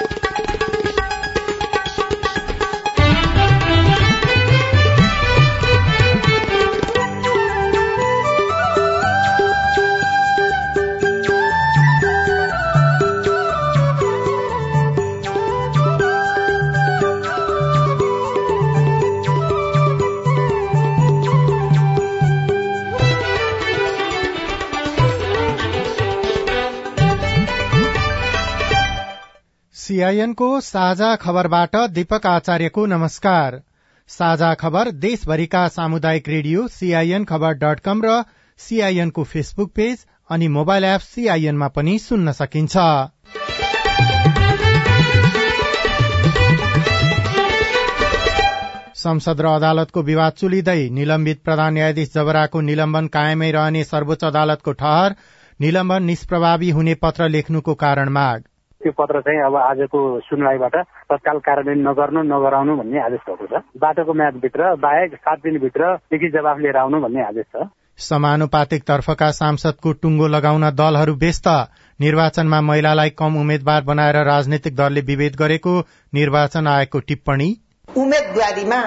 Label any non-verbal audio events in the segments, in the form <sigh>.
you <laughs> सीआईएनको साझा खबरबाट दीपक आचार्यको नमस्कार। साझा खबर देशभरिका सामुदायिक रेडियो सीआईएन खबर डट कम र सीआईएनको फेसबुक पेज अनि मोबाइल एप सीआईएनमा पनि सुन्न सकिन्छ। संसद र अदालतको विवाद चुलिँदै निलम्बित प्रधान न्यायाधीश जबराको निलम्बन कायमै रहने सर्वोच्च अदालतको ठहर निलम्बन निष्प्रभावी हुने पत्र लेख्नुको कारण माग। त्यो पत्र चाहिँ अब आजको सुनवाईबाट तत्काल कार्यान्वयन नगर्नु नगराउनु भन्ने आदेश भएको छ। बाटोको म्यादभित्र बाहेक सात दिनभित्र लिखित जवाफ लिएर आउनु भन्ने आदेश छ। समानुपातिक तर्फका सांसदको टुङ्गो लगाउन दलहरू व्यस्त। निर्वाचनमा महिलालाई कम उम्मेद्वार बनाएर राजनैतिक दलले विभेद गरेको निर्वाचन आयोगको टिप्पणी। उम्मेदवारीमा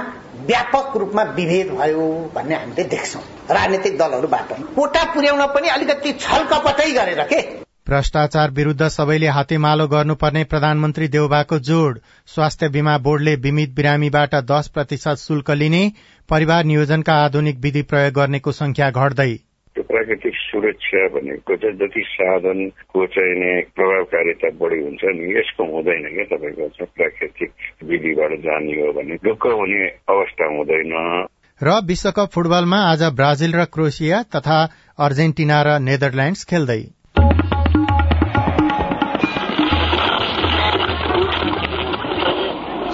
व्यापक रूपमा विभेद भयो भन्ने हामीले देख्छौँ। राजनीतिक दलहरूबाट। कोटा पुर्याउन पनि अलिकति छलकपटै गरेर के? भ्रष्टाचार विरूद्ध सबैले हातेमालो गर्नुपर्ने प्रधानमन्त्री देउबाको जोड़ स्वास्थ्य बीमा बोर्डले बिमित बिरामीबाट दश प्रतिशत शुल्क लिने परिवार नियोजनका आधुनिक विधि प्रयोग गर्नेको संख्या घट्दै। त्यो प्राकृतिक सुरक्षा भनेको चाहिँ जति साधनको चाहिँ प्रभावकारिता बढी हुन्छ नि यसको हुँदैन क्या तपाईँको चाहिँ प्राकृतिक विधिबाट जाने हो भने। दुःख हुने अवस्था हुँदैन। र विश्वकप फुटबलमा आज ब्राजिल र क्रोसिया तथा अर्जेन्टिना र नेदरल्याण्ड्स खेल्दै।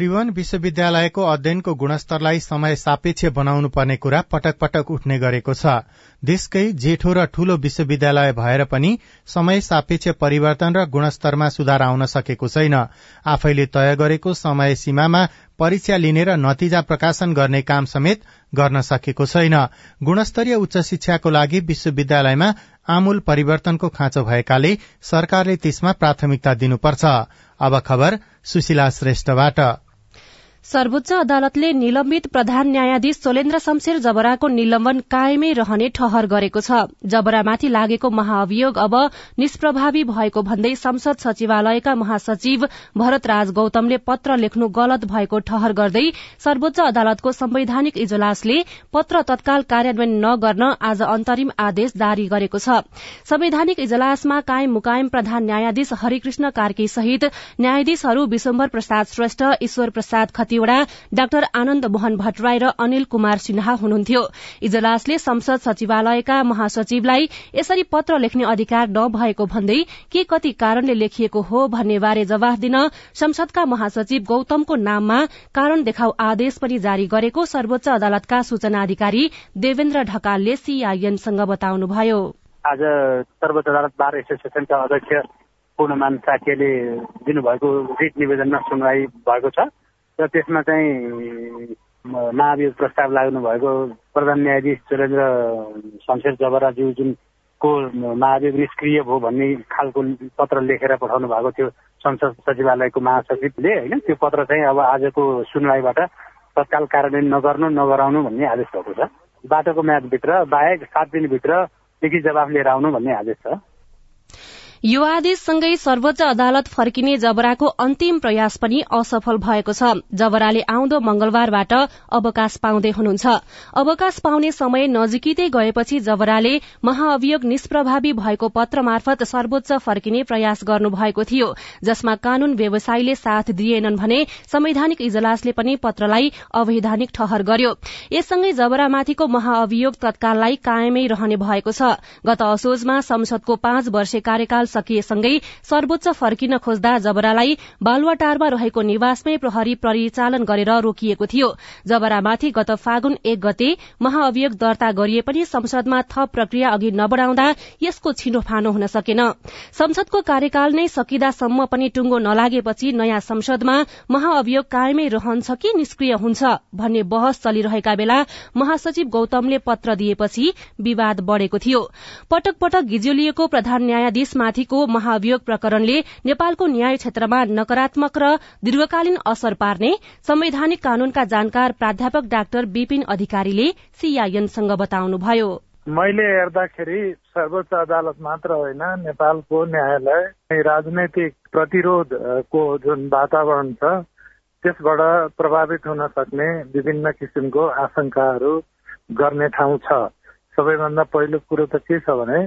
त्रिभुवन विश्वविद्यालयको अध्ययनको गुणस्तरलाई समय सापेक्ष बनाउनु पर्ने कुरा पटक पटक उठ्ने गरेको छ। देशकै जेठो र ठूलो विश्वविद्यालय भएर पनि समय सापेक्ष परिवर्तन र गुणस्तरमा सुधार आउन सकेको छैन। आफैले तय गरेको समय सीमामा परीक्षा लिने र नतिजा प्रकाशन गर्ने काम समेत गर्न सकेको छैन। गुणस्तरीय उच्च शिक्षाको लागि विश्वविद्यालयमा आमूल परिवर्तनको खाँचो भएकाले सरकारले त्यसमा प्राथमिकता दिनुपर्छ। अब खबर सुशीला श्रेष्ठबाट। सर्वोच्च अदालतले निलम्बित प्रधान न्यायाधीश सोलेन्द्र शमशेर जबराको निलम्बन कायमै रहने ठहर गरेको छ। जबरामाथि लागेको महाअभियोग अब निष्प्रभावी भएको भन्दै संसद सचिवालयका महासचिव भरत राज गौतमले पत्र लेख्नु गलत भएको ठहर गर्दै सर्वोच्च अदालतको संवैधानिक इजलासले पत्र तत्काल कार्यान्वयन नगर्न आज अन्तरिम आदेश जारी गरेको छ। संवैधानिक इजलासमा कायम मुकायम प्रधान न्यायाधीश हरिकृष्ण कार्की सहित न्यायाधीशहरू विश्वम्बर प्रसाद श्रेष्ठ ईश्वर प्रसाद खतिवड़ा डाक्टर आनन्द मोहन भट्टराई र अनिल कुमार सिन्हा हुनुहुन्थ्यो। इजलासले संसद सचिवालयका महासचिवलाई यसरी पत्र लेख्ने अधिकार नभएको भन्दै के कति कारणले लेखिएको हो भन्ने बारे जवाफ दिन संसदका महासचिव गौतमको नाममा कारण देखाउ आदेश पनि जारी गरेको सर्वोच्च अदालतका सूचना अधिकारी देवेन्द्र ढकालले सीआईएनसँग बताउनुभयो। आज सर्वोच्च अदालत बार एसोसिएसनका अध्यक्ष पूर्णमान साकेले दिनुभएको रिट निवेदनमा सुनवाई भएको छ। र त्यसमा चाहिँ महाभियोग प्रस्ताव लाग्नु भएको प्रधान न्यायाधीश सुरेन्द्र शमशेर जबराज्यू जुन को महाभियोग निष्क्रिय भयो भन्ने खालको पत्र लेखेर पठाउनु भएको थियो संसद सचिवालयको महासचिवले होइन? त्यो पत्र चाहिँ अब आजको सुनवाईबाट तत्काल कार्यान्वयन नगर्नु नगराउनु भन्ने आदेश भएको छ। बाटोको म्यादभित्र बाहेक सात दिनभित्र लिखित जवाफ लिएर आउनु भन्ने आदेश छ। यो आदेशसँगै सर्वोच्च अदालत फर्किने जबराको अन्तिम प्रयास पनि असफल भएको छ। जबराले आउँदो मंगलबारबाट अवकाश पाउँदै हुनुहुन्छ। अवकाश पाउने समय नजिकै गएपछि जबराले महाअभियोग निष्प्रभावी भएको पत्र मार्फत सर्वोच्च फर्किने प्रयास गर्नु भएको थियो जसमा कानून व्यवसायीले साथ दिएनन् भने संवैधानिक इजलासले पनि पत्रलाई अवैधानिक ठहर गर्यो। यससँगै जबरामाथिको महाअभियोग तत्काललाई कायमै रहने भएको छ। गत असोजमा संसदको पाँच वर्षे कार्यकाल सकिएसँगै सर्वोच्च फर्किन खोज्दा जबरालाई बालुवाटारमा रहेको निवासमै प्रहरी परिचालन गरेर रोकिएको थियो। जबरामाथि गत फागुन एक गते महाअभियोग दर्ता गरिए पनि संसदमा थप प्रक्रिया अघि नबढ़ाउँदा यसको छिनोफानो हुन सकेन। संसदको कार्यकाल नै सकिदासम्म पनि टुंगो नलागेपछि नयाँ संसदमा महाअभियोग कायमै रहन्छ कि निष्क्रिय हुन्छ भन्ने बहस चलिरहेका बेला महासचिव गौतमले पत्र दिएपछि विवाद बढ़ेको थियो। पटक पटक गिजोलिएको प्रधान न्यायाधीशमाथिको महाअभियोग प्रकरणले नेपालको न्याय क्षेत्रमा नकारात्मक र दीर्घकालीन असर पार्ने संवैधानिक कानूनका जानकार प्राध्यापक डाक्टर विपिन अधिकारीले सीआईएनसँग बताउनुभयो। मैले हेर्दाखेरि सर्वोच्च अदालत मात्र होइन नेपालको न्यायालय राजनैतिक प्रतिरोधको जुन वातावरण छ त्यसबाट प्रभावित हुन सक्ने विभिन्न किसिमको आशंकाहरू गर्ने ठाउँ छ। सबैभन्दा पहिलो कुरो त के छ भने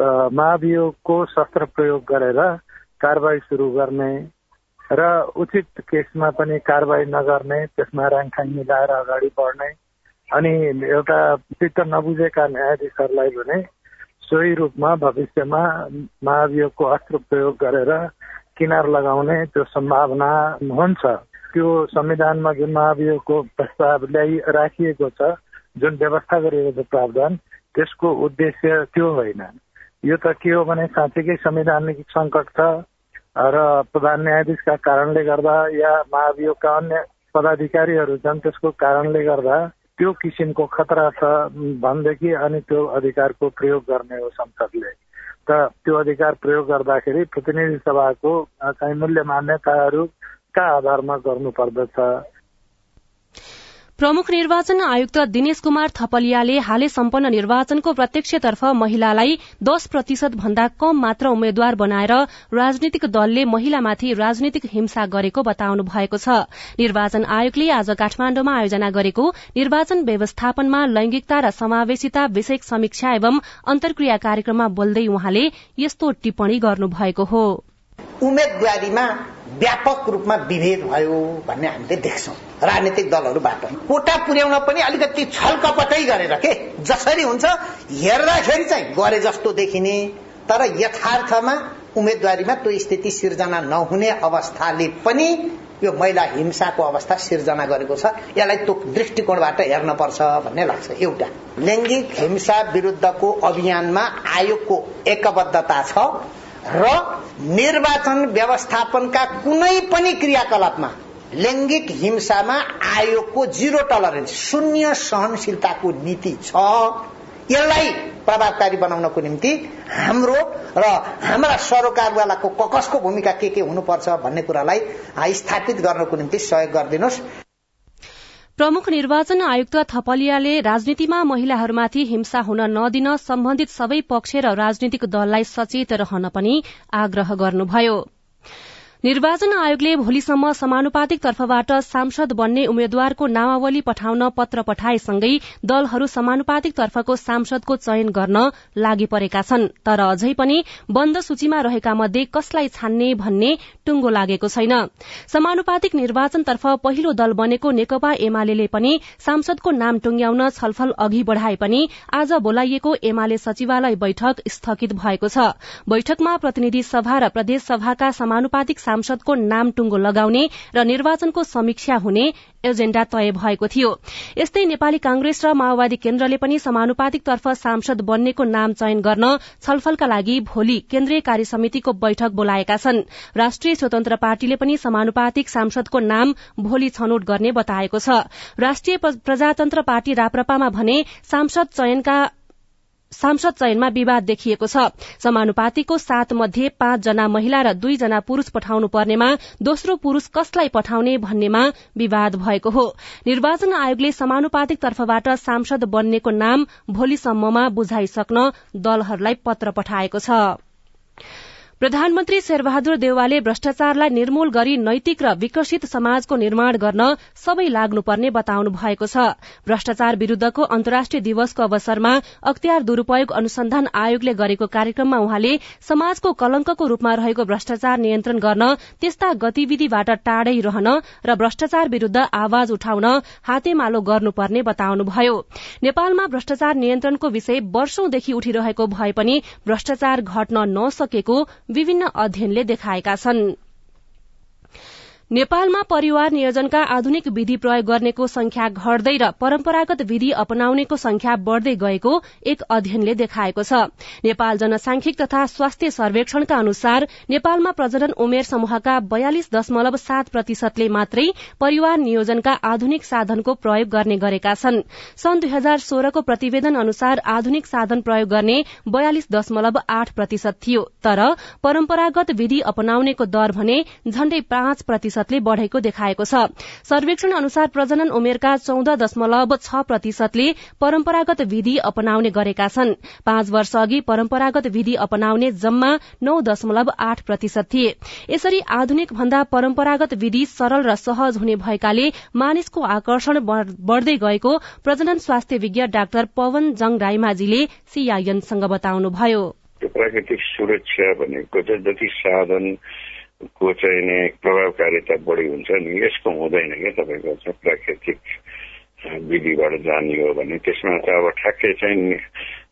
महाभियोगको शस्त्र प्रयोग गरेर कारवाही सुरु गर्ने र उचित केसमा पनि कारवाही नगर्ने त्यसमा ऱ्याङखाङ मिलाएर अगाडि बढ्ने अनि एउटा चित्त नबुझेका न्यायाधीशहरूलाई भने सोही रूपमा भविष्यमा महाभियोगको अस्त्र प्रयोग गरेर किनार लगाउने त्यो सम्भावना हुन्छ। त्यो संविधानमा जुन महाभियोगको प्रस्ताव ल्याइ राखिएको छ जुन व्यवस्था गरिएको छ प्रावधान त्यसको उद्देश्य त्यो होइन। यो त के हो भने साँच्चीकै संवैधानिक सङ्कट छ र प्रधान न्यायाधीशका कारणले गर्दा या महाभियोगका अन्य पदाधिकारीहरू छन् त्यसको कारणले गर्दा त्यो किसिमको खतरा छ भनेदेखि अनि त्यो अधिकारको प्रयोग गर्ने हो संसदले। त त्यो अधिकार प्रयोग गर्दाखेरि प्रतिनिधि सभाको चाहिँ मूल्य मान्यताहरूका आधारमा गर्नुपर्दछ? प्रमुख निर्वाचन आयुक्त दिनेश कुमार थपलियाले हालै सम्पन्न निर्वाचनको प्रत्यक्षतर्फ महिलालाई दश प्रतिशत भन्दा कम मात्र उम्मेद्वार बनाएर राजनीतिक दलले महिलामाथि राजनीतिक हिंसा गरेको बताउनु भएको छ। निर्वाचन आयोगले आज काठमाण्डुमा आयोजना गरेको निर्वाचन व्यवस्थापनमा लैंगिकता र समावेशिता विषयक समीक्षा एवं अन्तर्क्रिया कार्यक्रममा बोल्दै उहाँले यस्तो टिप्पणी गर्नुभएको हो। उम्मेदवारीमा व्यापक रूपमा विभेद भयो भन्ने हामीले देख्छौँ। राजनीतिक दलहरूबाट। कोटा पुर्याउन पनि अलिकति छलकपटै गरेर के? जसरी हुन्छ हेर्दाखेरि चाहिँ गरे जस्तो देखिने तर यथार्थमा उम्मेदवारीमा त्यो स्थिति सिर्जना नहुने अवस्थाले पनि यो महिला हिंसाको अवस्था सिर्जना गरेको छ। यसलाई त्यो दृष्टिकोणबाट हेर्न पर्छ भन्ने लाग्छ। एउटा लैङ्गिक हिंसा विरुद्धको अभियानमा आयोगको एकबद्धता छ। र निर्वाचन व्यवस्थापनका कुनै पनि क्रियाकलापमा लैङ्गिक हिंसामा आयोगको जिरो टलरेन्स शून्य सहनशीलताको नीति छ। यसलाई प्रभावकारी बनाउनको निम्ति हाम्रो र हाम्रा सरोकारवालाको ककसको भूमिका के के हुनुपर्छ भन्ने कुरालाई स्थापित गर्नको निम्ति सहयोग गरिदिनुहोस्। प्रमुख निर्वाचन आयुक्त थपलियाले राजनीतिमा महिलाहरूमाथि हिंसा हुन नदिन सम्बन्धित सबै पक्ष र राजनीतिक दललाई सचेत रहन पनि आग्रह गर्नुभयो। निर्वाचन आयोगले भोलिसम्म समानुपातिक तर्फबाट सांसद बन्ने उम्मेद्वारको नामावली पठाउन पत्र पठाएसँगै दलहरू समानुपातिक तर्फको सांसदको चयन गर्न लागि परेका छन्। तर अझै पनि बन्द सूचीमा रहेका मध्ये कसलाई छान्ने भन्ने टुंगो लागेको छैन। समानुपातिक निर्वाचनतर्फ पहिलो दल बनेको नेकपा एमाले पनि सांसदको नाम टुंग्याउन छलफल अघि बढ़ाए पनि आज बोलाइएको एमाले सचिवालय बैठक स्थगित भएको छ। बैठकमा प्रतिनिधि सभा र प्रदेश सभाका समानुपातिक सांसदको नाम टुंगो लगाउने र निर्वाचनको समीक्षा हुने एजेण्डा तय भएको थियो। यस्तै नेपाली कांग्रेस र माओवादी केन्द्रले पनि समानुपातिक तर्फ सांसद बन्नेको नाम चयन गर्न छलफलका लागि भोलि केन्द्रीय कार्य समितिको बैठक बोलाएका छन्। राष्ट्रिय स्वतन्त्र पार्टीले पनि समानुपातिक सांसदको नाम भोलि छनौट गर्ने बताएको छ। राष्ट्रिय प्रजातन्त्र पार्टी राप्रपामा भने सांसद चयनका सांसद चयनमा विवाद देखिएको छ। समानुपातिको सात मध्ये पाँचजना महिला र दुईजना पुरूष पठाउनु पर्नेमा दोस्रो पुरूष कसलाई पठाउने भन्नेमा विवाद भएको हो। निर्वाचन आयोगले समानुपातिक तर्फबाट सांसद बन्नेको नाम भोलिसम्ममा बुझाइसक्न दलहरूलाई पत्र पठाएको छ। प्रधानमन्त्री शेरबहादुर देवालले भ्रष्टाचारलाई निर्मूल गरी नैतिक र विकसित समाजको निर्माण गर्न सबै लाग्नुपर्ने बताउनु भएको छ। भ्रष्टाचार विरूद्धको अन्तर्राष्ट्रिय दिवसको अवसरमा अख्तियार दुरूपयोग अनुसन्धान आयोगले गरेको कार्यक्रममा उहाँले समाजको कलंकको रूपमा रहेको भ्रष्टाचार नियन्त्रण गर्न त्यस्ता गतिविधिबाट टाढै रहन र भ्रष्टाचार विरूद्ध आवाज उठाउन हातेमालो गर्नुपर्ने बताउनुभयो। नेपालमा भ्रष्टाचार नियन्त्रणको विषय वर्षौंदेखि उठिरहेको भए पनि भ्रष्टाचार घट्न नसकेको विभिन्न अध्ययनले देखाएका छन्। नेपालमा परिवार नियोजनका आधुनिक विधि प्रयोग गर्नेको संख्या घट्दै र परम्परागत विधि अपनाउनेको संख्या बढ़दै गएको एक अध्ययनले देखाएको छ। नेपाल जनसांख्यिक तथा स्वास्थ्य सर्वेक्षणका अनुसार नेपालमा प्रजनन उमेर समूहका बयालिस दशमलव सात प्रतिशतले मात्रै परिवार नियोजनका आधुनिक साधनको प्रयोग गर्ने गरेका छन्। सन् दुई हजार सोह्रको प्रतिवेदन अनुसार आधुनिक साधन प्रयोग गर्ने बयालिस दशमलव आठ प्रतिशत थियो तर परम्परागत विधि अपनाउनेको दर भने झण्डै पाँच प्रतिशत प्रतिशतले बढ़ेको देखाएको छ। सर्वेक्षण अनुसार प्रजनन उमेरका चौध दशमलव छ प्रतिशतले परम्परागत विधि अपनाउने गरेका छन्। पाँच वर्ष अघि परम्परागत विधि अपनाउने जम्मा नौ दशमलव आठ प्रतिशत थिए। यसरी आधुनिक भन्दा परम्परागत विधि सरल र सहज हुने भएकाले मानिसको आकर्षण बढ़दै गएको प्रजनन स्वास्थ्य विज्ञ डाक्टर पवन जङ राईमाझीले सीआईएनसँग बताउनुभयो। प्राकृतिक सुरक्षा भनेको चाहिँ जति साधन को चाहिँ नि प्रभावकारिता बढी हुन्छ नि यसको हुँदैन क्या तपाईँको प्राकृतिक विधिबाट जाने हो भने। त्यसमा त अब ठ्याक्कै चाहिँ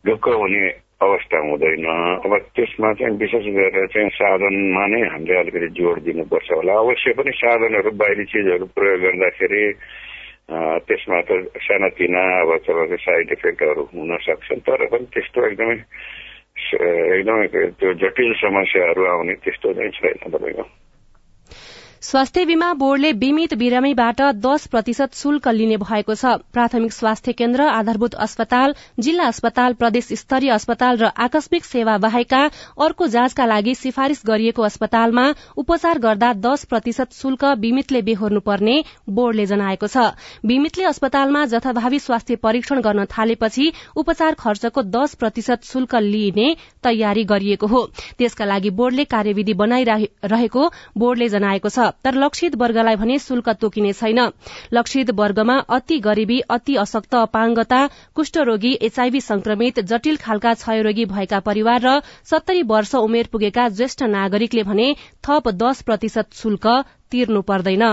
ढुक्क हुने अवस्था हुँदैन। अब त्यसमा चाहिँ विशेष गरेर चाहिँ साधनमा नै हामीले अलिकति जोड दिनुपर्छ होला। अवश्य पनि साधनहरू बाहिरी चिजहरू प्रयोग गर्दाखेरि त्यसमा त सानातिना अब तपाईँको साइड इफेक्टहरू हुन सक्छन् तर पनि त्यस्तो एकदमै एकदमै त्यो जटिल समस्याहरू आउने त्यस्तो चाहिँ छैन तपाईँको स्वास्थ्य बीमा बोर्डले बीमित बिरामीबाट दश प्रतिशत शुल्क लिने भएको छ। प्राथमिक स्वास्थ्य केन्द्र आधारभूत अस्पताल जिल्ला अस्पताल प्रदेश स्तरीय अस्पताल र आकस्मिक सेवा बाहेकका अर्को जाँचका लागि सिफारिश गरिएको अस्पतालमा उपचार गर्दा दश प्रतिशत शुल्क बीमितले बेहोर्नुपर्ने बोर्डले जनाएको छ। बीमितले अस्पतालमा जथाभावी स्वास्थ्य परीक्षण गर्न थालेपछि उपचार खर्चको दश प्रतिशत शुल्क लिइने तयारी गरिएको हो। त्यसका लागि बोर्डले कार्यविधि बनाइरहेको बोर्डले जनाएको छ। तर लक्षित वर्गलाई भने शुल्क तोकिने छैन। लक्षित वर्गमा अति गरीबी अति अशक्त अपाङ्गता कुष्ठरोगी एचआईभी संक्रमित जटिल खालका क्षयरोगी भएका परिवार र सत्तरी वर्ष उमेर पुगेका ज्येष्ठ नागरिकले भने थप दश प्रतिशत शुल्क तिर्नु पर्दैन।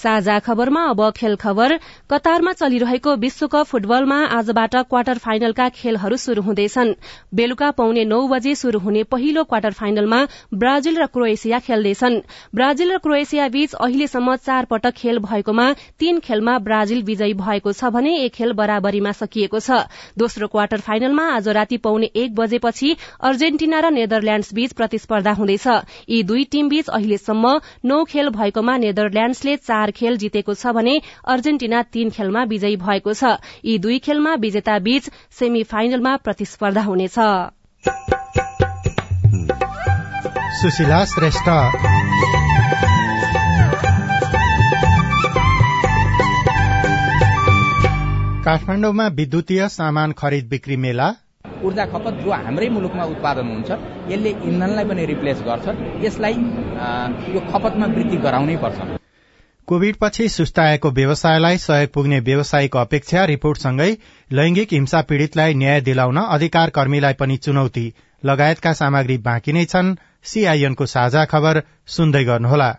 साझा खबरमा अब खेल खबर। कतारमा चलिरहेको विश्वकप फुटबलमा आजबाट क्वार्टर फाइनलका खेलहरू शुरू हुँदैछन्। बेलुका पाउने नौ बजे शुरू हुने पहिलो क्वार्टर फाइनलमा ब्राजिल र क्रोएसिया खेल्दैछन्। ब्राजिल र क्रोएसिया बीच अहिलेसम्म चार पटक खेल भएकोमा तीन खेलमा ब्राजिल विजयी भएको छ भने एक खेल बराबरीमा सकिएको छ। दोस्रो क्वार्टर फाइनलमा आज राति पाउने एक बजेपछि अर्जेन्टिना र नेदरल्याण्ड्स बीच प्रतिस्पर्धा हुँदैछ। यी दुई टीम बीच अहिलेसम्म नौ खेल भएकोमा नेदरल्याण्ड्सले चार चार खेल जितेको छ भने अर्जेन्टिना तीन खेलमा विजयी भएको छ। यी दुई खेलमा विजेता बीच सेमी फाइनलमा प्रतिस्पर्धा हुनेछ। सुशीला श्रेष्ठ। काठमाडौँमा विद्युतीय सामान खरिद बिक्री मेला। ऊर्जा खपत जो हाम्रै मुलुकमा उत्पादन हुन्छ यसले इन्धनलाई पनि रिप्लेस गर्छ। यसलाई यो खपतमा वृद्धि गराउनै पर्छ। कोविड पछि सुस्ताएको व्यवसायलाई सहयोग पुग्ने व्यवसायीको अपेक्षा रिपोर्टसँगै लैंगिक हिंसा पीड़ितलाई न्याय दिलाउन अधिकार कर्मीलाई पनि चुनौती। लगायतका सामग्री बाँकी नै छन्। सीआईएनको साझा खबर सुन्दै गर्नुहोला।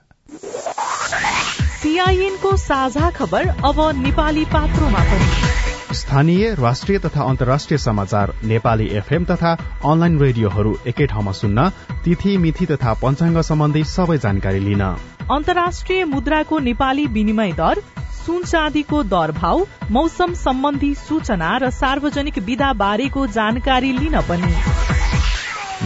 सीआईएनको साझा खबर अब नेपाली पात्रोमा पनि। स्थानीय राष्ट्रिय तथा अन्तर्राष्ट्रिय समाचार नेपाली एफएम तथा अनलाइन रेडियोहरू एकै ठाउँमा सुन्न तिथि मिथि तथा पञ्चाङ्ग सम्बन्धी सबै जानकारी लिन। अन्तर्राष्ट्रिय मुद्राको नेपाली विनिमय दर सुन चाँदीको दर भाव मौसम सम्बन्धी सूचना र सार्वजनिक विधा बारेको जानकारी लिन पनि।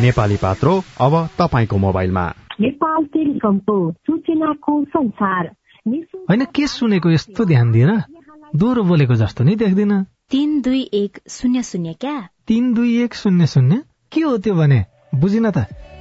नेपाली पात्रो अब तपाईँको मोबाइलमा। नेपाल टेलिकमको सूचनाको संसार। होइन के सुनेको यस्तो ध्यान दिएर दोहोरो बोलेको जस्तो नि देख्दिन। तिन दुई एक शून्य शून्य क्या? तिन दुई एक शून्य शून्य? के हो त्यो भने? बुझिन त।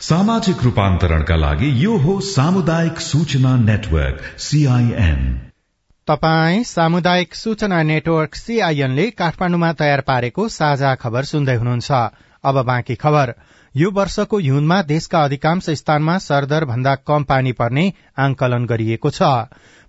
सामाजिक रूपान्तरणका लागि यो हो सामुदायिक सूचना नेटवर्क सीआईएन तपाई सामुदायिक सूचना नेटवर्क सीआईएनले काठमाडौँमा तयार पारेको साझा खबर सुन्दै हुनुहुन्छ। अब बाँकी खबर। यो वर्षको हिउँदमा देशका अधिकांश स्थानमा सरदर भन्दा कम पानी पर्ने आंकलन गरिएको छ।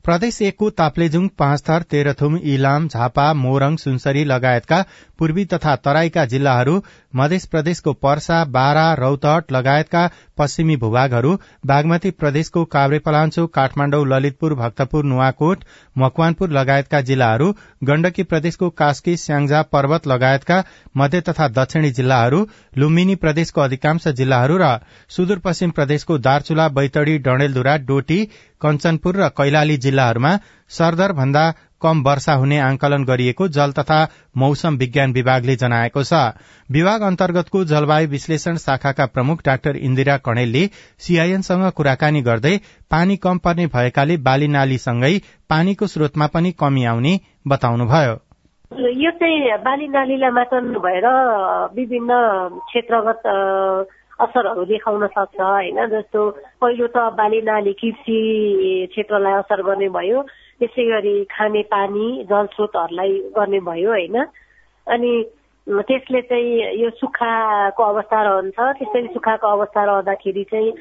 प्रदेश एकको ताप्लेजुङ पाँचथर तेह्रथुम इलाम झापा मोरङ सुनसरी लगायतका पूर्वी तथा तराईका जिल्लाहरू मध्य प्रदेशको पर्सा बारा रौतहट लगायतका पश्चिमी भूभागहरू बागमती प्रदेशको काभ्रेपलाञ्चो काठमाडौँ ललितपुर भक्तपुर नुवाकोट मकवानपुर लगायतका जिल्लाहरू गण्डकी प्रदेशको कास्की स्याङ्जा पर्वत लगायतका मध्य तथा दक्षिणी जिल्लाहरू लुम्बिनी प्रदेशको अधिकांश जिल्लाहरू र सुदूरपश्चिम प्रदेशको दार्चुला बैतडी डणेलधुरा डोटी कञ्चनपुर र कैलाली जिल्लाहरूमा सरदर भन्दा कम वर्षा हुने आंकलन गरिएको जल तथा मौसम विज्ञान विभागले जनाएको छ। विभाग अन्तर्गतको जलवायु विश्लेषण शाखाका प्रमुख डाक्टर इन्दिरा कणेलले सीआईएनसँग कुराकानी गर्दै पानी कम पर्ने भएकाले बाली नालीसँगै पानीको स्रोतमा पनि कमी आउने बताउनुभयो। यो चाहिँ बाली नालीलाई मात्र नभएर विभिन्न क्षेत्रगत असरहरू देखाउन सक्छ होइन? जस्तो पहिलो त बाली नाली कृषि क्षेत्रलाई असर गर्ने भयो त्यसै गरी खाने पानी जलस्रोतहरूलाई गर्ने भयो होइन? अनि त्यसले चाहिँ यो सुक्खाको अवस्था रहन्छ। त्यसरी सुक्खाको अवस्था रहँदाखेरि चाहिँ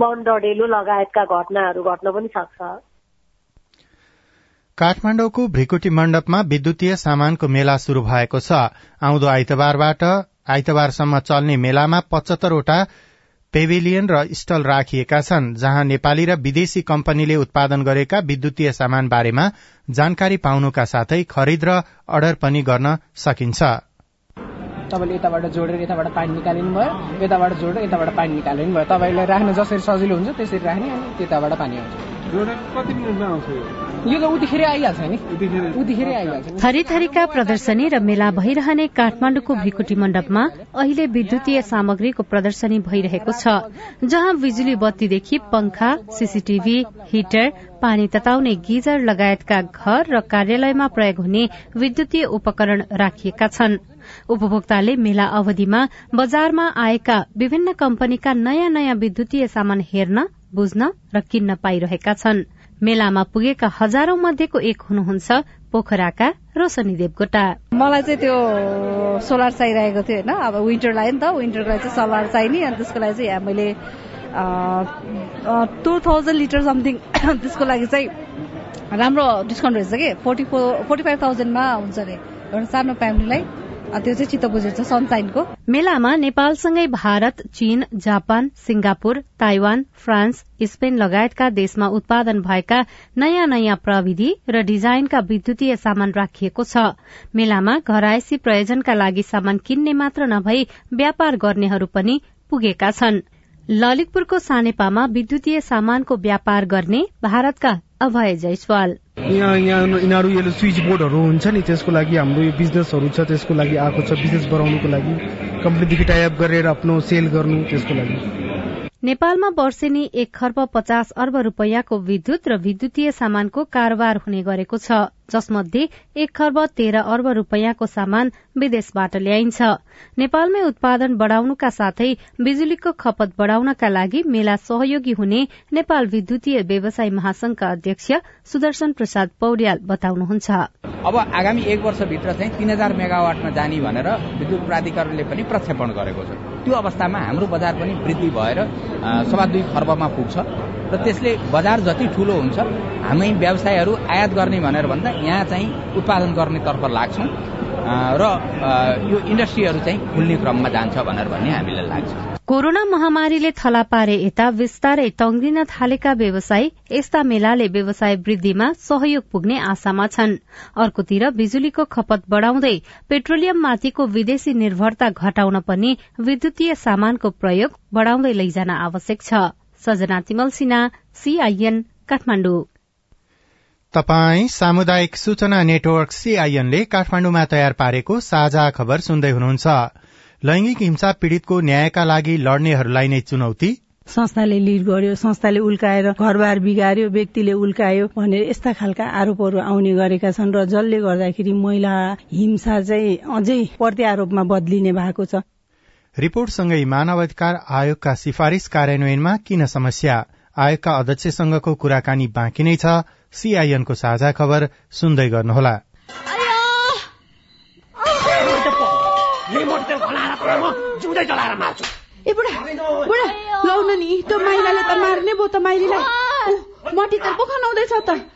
वन डढेलो लगायतका घटनाहरू घट्न पनि सक्छ। काठमाडौँको भ्रिकुटी मण्डपमा विद्युतीय सामानको मेला शुरू भएको छ। आउँदो आइतबारबाट आइतबारसम्म चल्ने मेलामा पचहत्तरवटा पेभिलियन र स्टल राखिएका छन् जहाँ नेपाली र विदेशी कम्पनीले उत्पादन गरेका विद्युतीय सामान बारेमा जानकारी पाउनुका साथै खरिद र अर्डर पनि गर्न सकिन्छ। तपाईँले यताबाट जोडेर यताबाट पानी निकालिनु भयो यताबाट जोडेर यताबाट पानी निकालिनु भयो। तपाईँलाई राख्न जसरी सजिलो हुन्छ त्यसरी राख्ने अनि त्यताबाट पानी आउँछ। कति मिनटमा आउँछ थरी थरीका प्रदर्शनी र मेला भइरहने काठमाडौँको भिकुटी मण्डपमा अहिले विद्युतीय सामग्रीको प्रदर्शनी भइरहेको छ जहाँ बिजुली बत्तीदेखि पंखा सीसीटीभी हिटर पानी तताउने गिजर लगायतका घर र कार्यालयमा प्रयोग हुने विद्युतीय उपकरण राखिएका छन् उपभोक्ताले मेला अवधिमा बजारमा आएका विभिन्न कम्पनीका नयाँ नयाँ विद्युतीय सामान हेर्न बुझ्न र किन्न पाइरहेका छन्। मेलामा पुगेका हजारौं मध्येको एक हुनुहुन्छ पोखराका रोशनी देवकोटा। मलाई चाहिँ त्यो सोलर चाहिरहेको थियो होइन। अब विन्टर लाग्यो नि त विन्टरको लागि चाहिँ सोलर चाहिने अनि त्यसको लागि चाहिँ मैले टु थाउजन्ड लिटर समथिङ त्यसको लागि चाहिँ राम्रो डिस्काउन्ट रहेछ कि? फोर्टी फोर फोर्टी फाइभ थाउजन्डमा हुन्छ अरे। एउटा सानो फ्यामिलीलाई। त्यो चाहिँ चित्त बुझेको छ सनसाइनको मेलामा नेपालसँगै भारत चीन Japan Singapore Taiwan France Spain लगायतका देशमा उत्पादन भएका नयाँ नयाँ प्रविधि र डिजाइनका विद्युतीय सामान राखिएको छ। मेलामा घरायसी प्रयोजनका लागि सामान किन्ने मात्र नभई व्यापार गर्नेहरू पनि पुगेका छन्। ललितपुरको सानेपामा विद्युतीय सामानको व्यापार गर्ने भारतका अभय जयसवाल। यहाँ यहाँ यिनीहरू यो स्विच बोर्डहरू हुन्छ नि त्यसको लागि हाम्रो यो बिजनेसहरू छ त्यसको लागि आएको छ बिजनेस बढाउनुको लागि। कम्पनीदेखि टाइप गरेर आफ्नो सेल गर्नु त्यसको लागि। नेपालमा वर्षेनी एक खर्ब पचास अर्ब रूपियाँको विद्युत र विद्युतीय सामानको कारोबार हुने गरेको छ। जसमध्ये एक खर्ब तेह्र अर्ब रूपियाँको सामान विदेशबाट ल्याइन्छ। नेपालमै उत्पादन बढ़ाउनुका साथै बिजुलीको खपत बढ़ाउनका लागि मेला सहयोगी हुने नेपाल विद्युतीय व्यवसाय महासंघका अध्यक्ष सुदर्शन प्रसाद पौड्याल बताउनुहुन्छ। अब आगामी एक वर्षभित्र चाहिँ तीन हजार मेगावाटमा जाने भनेर विद्युत प्राधिकरणले पनि प्रक्षेपण गरेको छ। त्यो अवस्थामा हाम्रो बजार पनि वृद्धि भएर सवा दुई खर्बमा पुग्छ। र त्यसले बजार जति ठुलो हुन्छ हामी व्यवसायहरू आयात गर्ने भनेर भन्दा यहाँ चाहिँ उत्पादन गर्नेतर्फ लाग्छौँ र यो इन्डस्ट्रीहरू चाहिँ खुल्ने क्रममा जान्छ भनेर भन्ने हामीलाई लाग्छ। कोरोना महामारीले थला पारे यता विस्तारै तंग्रिन थालेका व्यवसायी यस्ता मेलाले व्यवसाय वृद्धिमा सहयोग पुग्ने आशामा छन्। अर्कोतिर बिजुलीको खपत बढ़ाउँदै पेट्रोलियममाथिको विदेशी निर्भरता घटाउन पनि विद्युतीय सामानको प्रयोग बढ़ाउँदै लैजान आवश्यक छ। सजना तिमल सिन्हा सीआईएन काठमाडौँ। तपाई सामुदायिक सूचना नेटवर्क सीआईएनले काठमाण्डुमा तयार पारेको साझा खबर सुन्दै हुनुहुन्छ। लैंगिक हिंसा पीड़ितको न्यायका लागि लड्नेहरूलाई नै चुनौती। संस्थाले लिड गर्यो संस्थाले उल्काएर घरबार बिगार्यो व्यक्तिले उल्कायो भनेर यस्ता खालका आरोपहरू आउने गरेका छन् र जसले गर्दाखेरि महिला हिंसा चाहिँ अझै प्रत्यारोपमा बदलिने भएको छ। रिपोर्टसँगै मानव अधिकार आयोगका सिफारिश कार्यान्वयनमा किन समस्या? आयोगका अध्यक्षसँगको कुराकानी बाँकी नै छ। सीआईएनको साझा खबर सुन्दै गर्नुहोला। ए बुढा! बुढा! लौन नि माइलाले त मार्ने भयो त माइलीलाई। मटी त पो खनाउँदैछ त।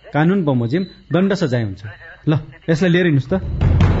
कानून बमोजिम दण्ड सजाय हुन्छ। ल यसलाई लिएर हिँड्नुहोस् त।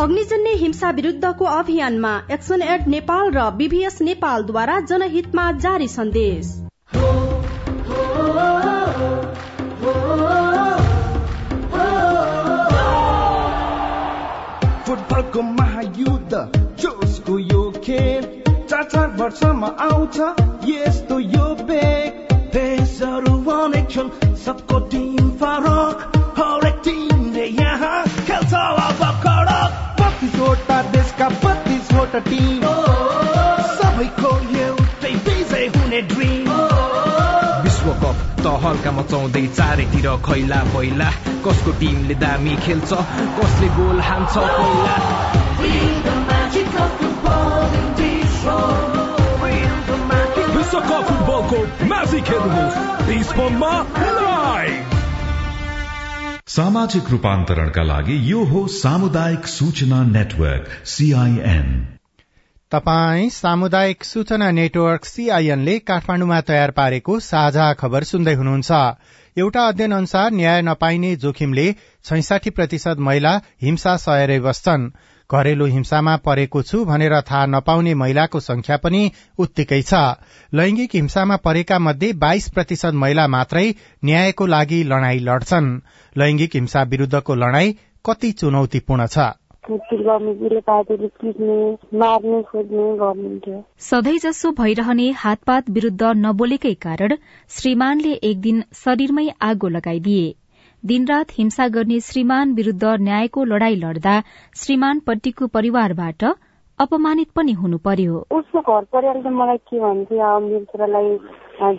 अग्निजन्य हिंसा विरूद्धको अभियानमा एक्सन एड नेपाल र बीभीएस नेपालद्वारा जनहितमा जारी सन्देश। फुटबलको महायुद्ध जोसको यो खेल चार चार वर्षमा आउँछ यस्तो यो बेग। देशहरू अनेक छन् सबको टिम फरक हरेक टिमले यहाँ खेल्छ अब कडक बत्तिसवटा देशका बत्तिसवटा टिम। सबैको एउटै विजय हुने ड्रिम विश्वकप त हल्का मचाउँदै चारैतिर खैला पहिला कसको टिमले दामी खेल्छ कसले गोल हान्छ पहिला विश्वकप फुटबलको म्याजिक हेर्नुहोस् सामाजिक रूपान्तरणका लागि यो हो सामुदायिक सूचना नेटवर्क सीआईएन तपाई सामुदायिक सूचना नेटवर्क सीआईएनले काठमाडौँमा तयार पारेको साझा खबर सुन्दै हुनुहुन्छ। एउटा अध्ययन अनुसार न्याय नपाइने जोखिमले छैसाठी प्रतिशत महिला हिंसा सहेरै बस्छन्। घरेलु हिंसामा परेको छु भनेर थाहा नपाउने महिलाको संख्या पनि उत्तिकै छ। लैंगिक हिंसामा परेका मध्ये बाइस प्रतिशत महिला मात्रै न्यायको लागि लड़ाई लड्छन्। लैंगिक हिंसा विरूद्धको लड़ाई कति चुनौतीपूर्ण छ। सधैँ जसो भइरहने हातपात विरूद्ध नबोलेकै कारण श्रीमानले एक दिन शरीरमै आगो लगाइदिए। दिनरात हिंसा गर्ने श्रीमान विरूद्ध न्यायको लड़ाई लड्दा श्रीमानपट्टिको परिवारबाट अपमानित पनि हुनु पर्यो उसको घर परिवार चाहिँ मलाई के भन्थ्यो अब मेरो छोरालाई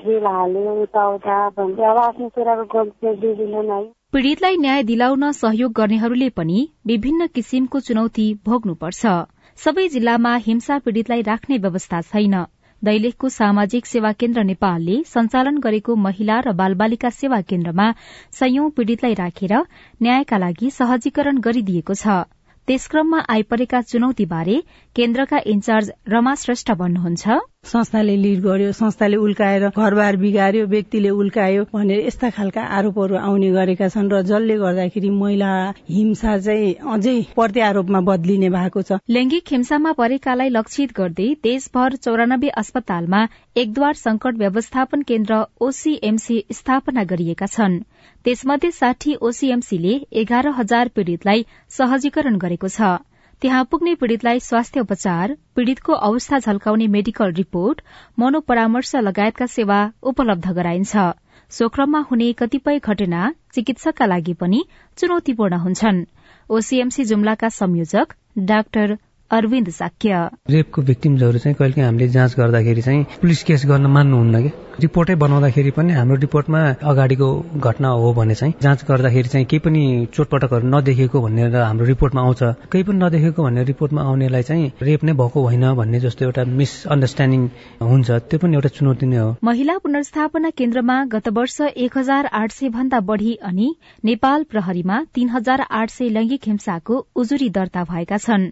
जेल हाल्यो यताउता भन्थ्यो। अब आफ्नो छोराको गल्ती है। पीड़ितलाई न्याय दिलाउन सहयोग गर्नेहरूले पनि विभिन्न किसिमको चुनौती भोग्नुपर्छ। सबै जिल्लामा हिंसा पीड़ितलाई राख्ने व्यवस्था छैन। दैलेखको सामाजिक सेवा केन्द्र नेपालले सञ्चालन गरेको महिला र बालबालिका सेवा केन्द्रमा सयौं पीड़ितलाई राखेर न्यायका लागि सहजीकरण गरिदिएको छ। त्यसक्रममा आइपरेका चुनौतीबारे केन्द्रका इन्चार्ज रमा श्रेष्ठ भन्नुहुन्छ। संस्थाले लिड गर्यो संस्थाले उल्काएर घरबार बिगार्यो व्यक्तिले उल्कायो भनेर यस्ता खालका आरोपहरू आउने गरेका छन् र जसले गर्दाखेरि महिला हिंसा चाहिँ अझै प्रत्यारोपमा बदलिने भएको छ। लैंगिक हिंसामा परेकालाई लक्षित गर्दै देशभर चौरानब्बे अस्पतालमा एकद्वार संकट व्यवस्थापन केन्द्र ओसीएमसी स्थापना गरिएका छन्। त्यसमध्ये साठी ओसीएमसीले एघार हजार पीड़ितलाई सहजीकरण गरेको छ। त्यहाँ पुग्ने पीड़ितलाई स्वास्थ्य उपचार पीड़ितको अवस्था झल्काउने मेडिकल रिपोर्ट मनोपरामर्श लगायतका सेवा उपलब्ध गराइन्छ। सोक्रममा हुने कतिपय घटना चिकित्सकका लागि पनि चुनौतीपूर्ण हुन्छन्। ओसीएमसी जुम्लाका संयोजक डाक्टर अरविन्द साक्य। रेपको भिक्टिम्सहरू चाहिँ कहिले हामीले जाँच गर्दाखेरि चाहिँ पुलिस केस गर्न मान्नुहुन्न कि रिपोर्टै बनाउँदाखेरि पनि हाम्रो रिपोर्टमा अगाडिको घटना हो भने चाहिँ जाँच गर्दाखेरि चाहिँ केही पनि चोटपटकहरू नदेखेको भनेर हाम्रो रिपोर्टमा आउँछ। केही पनि नदेखेको भनेर रिपोर्टमा आउनेलाई चाहिँ रेप नै भएको होइन भन्ने जस्तो एउटा मिसअन्डरस्ट्यान्डिङ हुन्छ। त्यो पनि एउटा चुनौती नै हो। महिला पुनर्स्थापना केन्द्रमा गत वर्ष एक हजार आठ सय भन्दा बढ़ी अनि नेपाल प्रहरीमा तीन हजार आठ सय लैंगिक हिंसाको उजुरी दर्ता भएका छन्।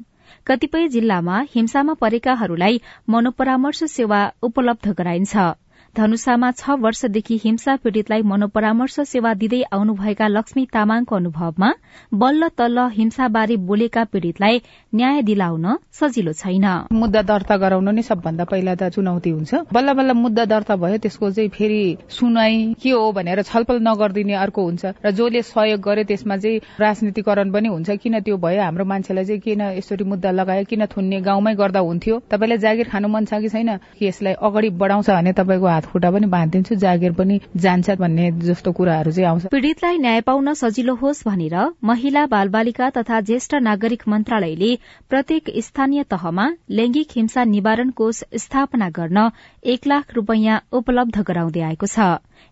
कतिपय जिल्लामा हिंसामा परेकाहरूलाई मनोपरामर्श सेवा उपलब्ध गराइन्छ। धनुषामा छ वर्षदेखि हिंसा पीड़ितलाई मनोपरामर्श सेवा दिँदै आउनुभएका लक्ष्मी तामाङको अनुभवमा बल्ल तल्ल हिंसाबारे बोलेका पीड़ितलाई न्याय दिलाउन सजिलो छैन। मुद्दा दर्ता गराउनु नै सबभन्दा पहिला त चुनौती हुन्छ। बल्ल बल्ल मुद्दा दर्ता भयो त्यसको चाहिँ फेरि सुनाई के हो भनेर छलफल नगरिदिने अर्को हुन्छ र जसले सहयोग गर्यो त्यसमा चाहिँ राजनीतिकरण पनि हुन्छ। किन त्यो भयो? हाम्रो मान्छेलाई चाहिँ किन यसरी मुद्दा लगायो? किन थुन्ने गाउँमै गर्दा हुन्थ्यो? तपाईँलाई जागिर खानु मन छ कि छैन? यसलाई अगाडि बढाउँछ भने तपाईँको हात खुट्टा पनि बाँधिदिन्छु जागिर पनि जान्छ भन्ने जस्तो कुराहरू चाहिँ आउँछ। पीड़ितलाई न्याय पाउन सजिलो होस् भनेर महिला बालबालिका तथा ज्येष्ठ नागरिक मन्त्रालयले प्रत्येक स्थानीय तहमा लैंगिक हिंसा निवारण कोष स्थापना गर्न एक लाख रूपियाँ उपलब्ध गराउँदै आएको छ।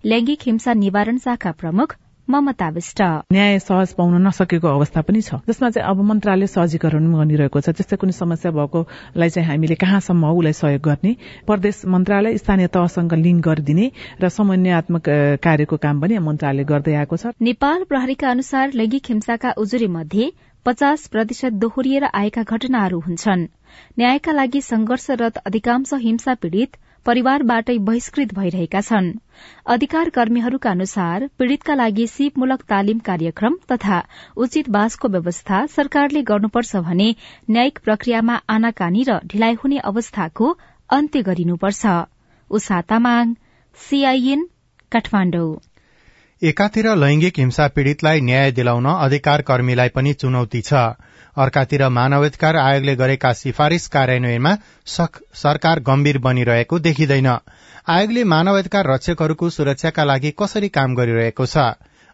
लैंगिक हिंसा निवारण शाखा प्रमुख ममता विष्ट न्याय सहज पाउन नसकेको अवस्था पनि छ। जसमा चाहिँ अब मन्त्रालय सहजीकरण गरिरहेको छ। त्यस्तै कुनै समस्या भएकोलाई चाहिँ हामीले कहाँसम्म उसलाई सहयोग गर्ने। प्रदेश मन्त्रालय स्थानीय तहसँग लिङ्क गरिदिने र समन्वयात्मक कार्यको काम पनि मन्त्रालय गर्दै आएको छ। नेपाल प्रहरीका अनुसार लैंगिक हिंसाका उजुरी मध्ये पचास प्रतिशत दोहोरिएर आएका घटनाहरू हुन्छन्। न्यायका लागि संघर्षरत अधिकांश हिंसा पीड़ित परिवारबाटै बहिष्कृत भइरहेका छन्। अधिकार कर्मीहरूका अनुसार पीड़ितका लागि सिपमूलक तालिम कार्यक्रम तथा उचित बासको व्यवस्था सरकारले गर्नुपर्छ भने न्यायिक प्रक्रियामा आनाकानी र ढिलाइ हुने अवस्थाको अन्त्य गरिनुपर्छ। एकातिर लैंगिक हिंसा पीड़ितलाई न्याय दिलाउन अधिकार कर्मीलाई पनि चुनौती छ। अर्कातिर मानवाधिकार आयोगले गरेका सिफारिश कार्यान्वयनमा सरकार गम्भीर बनिरहेको देखिँदैन। आयोगले मानवाधिकार रक्षकहरूको सुरक्षाका लागि कसरी काम गरिरहेको छ?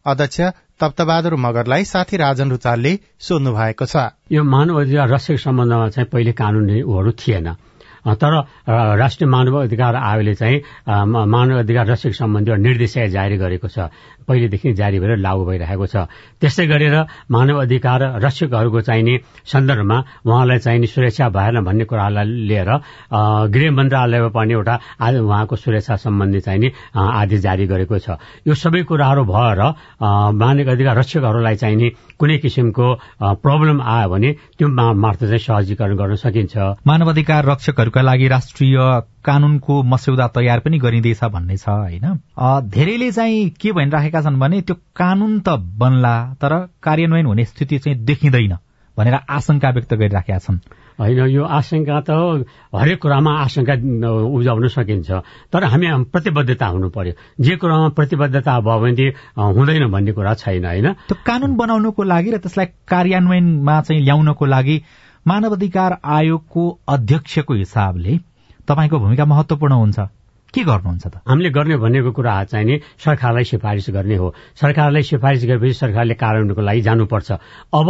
अध्यक्ष तप्तबहादुर मगरलाई साथी राजन रुचालले सोध्नु भएको छ। यो मानव अधिकार रक्षक सम्बन्धमा चाहिँ पहिले कानूनहरू थिएन। तर राष्ट्रिय मानव अधिकार आयोगले चाहिँ मानव अधिकार रक्षक सम्बन्धी निर्देशिका जारी गरेको छ। पहिलेदेखि जारी भएर लागू भइरहेको छ। त्यस्तै गरेर मानव अधिकार रक्षकहरूको चाहिने सन्दर्भमा उहाँलाई चाहिने सुरक्षा भएन भन्ने कुरालाई लिएर गृह मन्त्रालयमा पनि एउटा उहाँको सुरक्षा सम्बन्धी चाहिने आदेश जारी गरेको छ। यो सबै कुराहरू भएर मानव अधिकार रक्षकहरूलाई चाहिने कुनै किसिमको प्रब्लम आयो भने त्यो मार्फत चाहिँ सहजीकरण गर्न सकिन्छ। मानव अधिकार रक्षकहरूका लागि राष्ट्रिय कानूनको मस्यौदा तयार पनि गरिँदैछ भन्ने छ होइन? धेरैले चाहिँ के भनिराखेका छन् भने त्यो कानून त बन्ला तर कार्यान्वयन हुने स्थिति चाहिँ देखिँदैन भनेर आशंका व्यक्त गरिराखेका छन्। होइन यो आशंका त हरेक कुरामा आशंका उब्जाउन सकिन्छ तर हामी प्रतिबद्धता हुनु पर्यो। जे कुरामा प्रतिबद्धता भयो भने हुँदैन भन्ने कुरा छैन होइन? त्यो कानून बनाउनुको लागि र त्यसलाई कार्यान्वयनमा चाहिँ ल्याउनको लागि मानव अधिकार आयोगको अध्यक्षको हिसाबले तपाईँको भूमिका महत्वपूर्ण हुन्छ। के गर्नुहुन्छ त? हामीले गर्ने भनेको कुरा चाहिँ नि सरकारलाई सिफारिस गर्ने हो। सरकारलाई सिफारिस गरेपछि सरकारले कार्यान्वयनको लागि जानुपर्छ। अब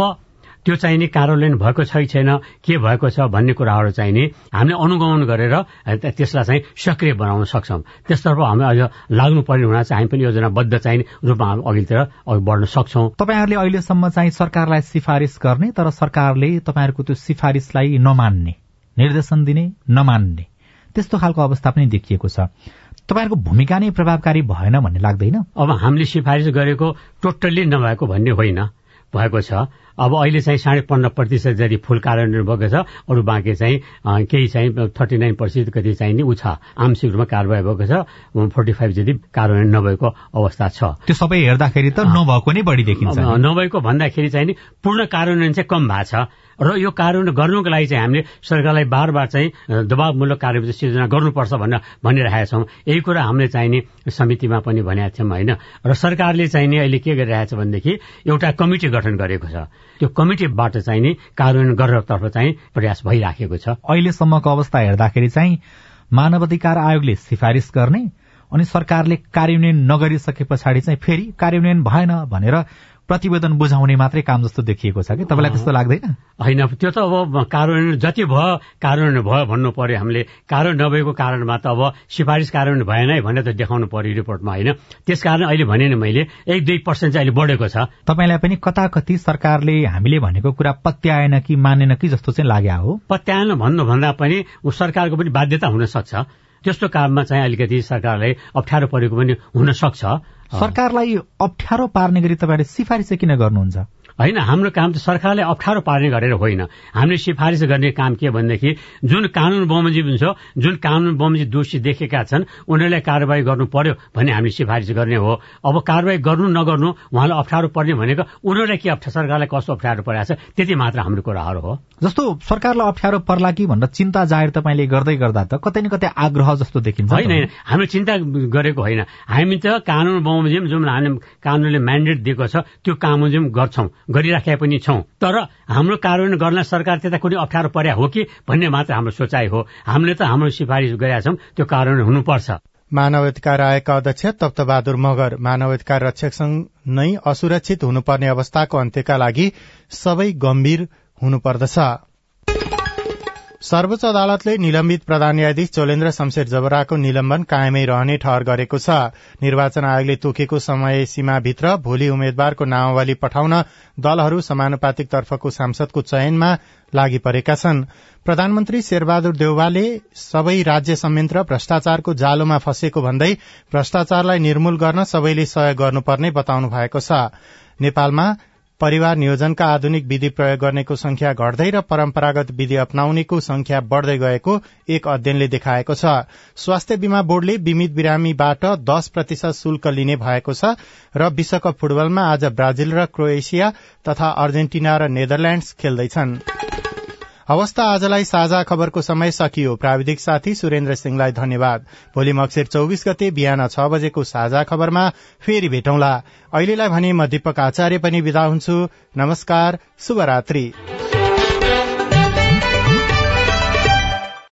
त्यो चाहिने कार्यान्वयन भएको छै छैन के भएको छ भन्ने कुराहरू चाहिँ नि हामीले अनुगमन गरेर त्यसलाई चाहिँ सक्रिय बनाउन सक्छौँ। त्यसतर्फ हामी अझ लाग्नु पर्ने हुना चाहिँ हामी पनि योजनाबद्ध चाहिँ रूपमा अघितिर अघि बढ्न सक्छौँ। तपाईँहरूले अहिलेसम्म चाहिँ सरकारलाई सिफारिस गर्ने तर सरकारले तपाईँहरूको त्यो सिफारिसलाई नमान्ने निर्देशन दिने नमान्ने। त्यस्तो खालको अवस्था पनि देखिएको छ। तपाईँहरूको भूमिका नै प्रभावकारी भएन भन्ने लाग्दैन? अब हामीले सिफारिस गरेको टोटल्ली नभएको भन्ने होइन। भएको छ। अब अहिले चाहिँ साढे पन्ध्र प्रतिशत जति फुल कार्यान्वयन भएको छ अरू बाँकी चाहिँ केही चाहिँ थर्टी नाइन प्रतिशत कति चाहिँ नि ऊ छ। आंशिक रूपमा कारवाही भएको छ फोर्टी फाइभ जति कार्यान्वयन नभएको अवस्था छ। त्यो सबै हेर्दाखेरि त नभएको नै बढी देखिन्छ। नभएको भन्दाखेरि चाहिँ नि पूर्ण कार्यान्वयन चाहिँ कम भएको छ। र यो कार्यान्वयन गर्नुको लागि चाहिँ हामीले सरकारलाई बार बार चाहिँ दबावमूलक कार्य सिर्जना गर्नुपर्छ भनेर भनिरहेका छौँ। यही कुरा हामीले चाहिने समितिमा पनि भनेका थियौँ होइन? र सरकारले चाहिने अहिले के गरिरहेछ भनेदेखि एउटा कमिटी गठन गरेको छ। त्यो कमिटीबाट चाहिने कार्यान्वयन गरेरतर्फ चाहिँ प्रयास भइराखेको छ। अहिलेसम्मको अवस्था हेर्दाखेरि चाहिँ मानव अधिकार आयोगले सिफारिस गर्ने अनि सरकारले कार्यान्वयन नगरिसके पछाडि चाहिँ फेरि कार्यान्वयन भएन भनेर प्रतिवेदन बुझाउने मात्रै काम जस्तो देखिएको छ कि? तपाईँलाई त्यस्तो लाग्दैन? होइन त्यो त अब कार्यान्वयन जति भयो कार्यान्वयन भयो भन्नु पर्यो हामीले। कारण नभएको कारणमा त अब सिफारिस कार्यान्वयन भएन है भनेर त देखाउनु पर्यो रिपोर्टमा होइन? त्यस कारण अहिले भने नि मैले एक दुई पर्सेन्ट चाहिँ अहिले बढेको छ। तपाईँलाई पनि कता कति सरकारले हामीले भनेको कुरा पत्याएन कि मानेन कि जस्तो चाहिँ लाग्यो हो? पत्याएन भन्नुभन्दा पनि सरकारको पनि बाध्यता हुन सक्छ। त्यस्तो काममा चाहिँ अलिकति सरकारलाई अप्ठ्यारो परेको पनि हुन सक्छ। सरकारलाई अप्ठ्यारो पार्ने गरी तपाईँले सिफारिस चाहिँ किन गर्नुहुन्छ? होइन हाम्रो काम त सरकारले अप्ठ्यारो पार्ने गरेर होइन। हामीले सिफारिस गर्ने काम के भनेदेखि जुन कानून बमोजिम हुन्छ जुन कानून बमोजिम दोषी देखेका छन् उनीहरूलाई कारवाही गर्नु पर्यो भन्ने हामीले सिफारिस गर्ने हो। अब कारवाही गर्नु नगर्नु उहाँलाई अप्ठ्यारो पर्ने भनेको उनीहरूलाई के अप्ठ्यारो सरकारलाई कस्तो अप्ठ्यारो परेको छ त्यति मात्र हाम्रो कुराहरू हो। जस्तो सरकारलाई अप्ठ्यारो पर्ला कि भनेर चिन्ता जाहेर तपाईँले गर्दै गर्दा त कतै न कतै आग्रह जस्तो देखिन्छ होइन होइन हामीले चिन्ता गरेको होइन। हामी त कानून बमोजिम जुन हामी कानूनले म्यान्डेट दिएको छ त्यो कामोजिम गर्छौं। गरिराखेका पनि छौं। तर हाम्रो कार्यान्वयन गर्न सरकार त्यता कुनै अप्ठ्यारो पर्या हो कि भन्ने मात्र हाम्रो सोचाइ हो। हामीले त हाम्रो सिफारिस गरेका छौं त्यो कार्यान्वयन हुनुपर्छ। मानव अधिकार आयोगका अध्यक्ष तप्तबहादुर मगर मानव अधिकार रक्षकसँग नै असुरक्षित हुनुपर्ने अवस्थाको अन्त्यका लागि सबै गम्भीर हुनुपर्दछ। सर्वोच्च अदालतले निलम्बित प्रधान न्यायाधीश चोलेन्द्र शमशेर जबराको निलम्बन कायमै रहने ठहर गरेको छ। निर्वाचन आयोगले तोकेको समय सीमाभित्र भोलि उम्मेद्वारको नामावली पठाउन दलहरू समानुपातिक तर्फको सांसदको चयनमा लागि परेका छन्। प्रधानमन्त्री शेरबहादुर देउवाले सबै राज्य संयन्त्र भ्रष्टाचारको जालोमा फँसेको भन्दै भ्रष्टाचारलाई निर्मूल गर्न सबैले सहयोग गर्नुपर्ने बताउनु भएको छ। नेपालमा परिवार नियोजनका आधुनिक विधि प्रयोग गर्नेको संख्या घट्दै र परम्परागत विधि अप्नाउनेको संख्या बढ़दै गएको एक अध्ययनले देखाएको छ। स्वास्थ्य बीमा बोर्डले बीमित बिरामीबाट दश प्रतिशत शुल्क लिने भएको छ र विश्वकप फुटबलमा आज ब्राजिल र क्रोएसिया तथा अर्जेन्टिना र नेदरल्याण्ड्स खेल्दैछन्। हवस् त आजलाई साझा खबरको समय सकियो। प्राविधिक साथी सुरेन्द्र सिंहलाई धन्यवाद। भोलि मक्सिर चौविस गते बिहान छ बजेको साझा खबरमा फेरि भेटौँला। अहिलेलाई भने म दीपक आचार्य पनि विदा हुन्छु। नमस्कार शुभरात्री।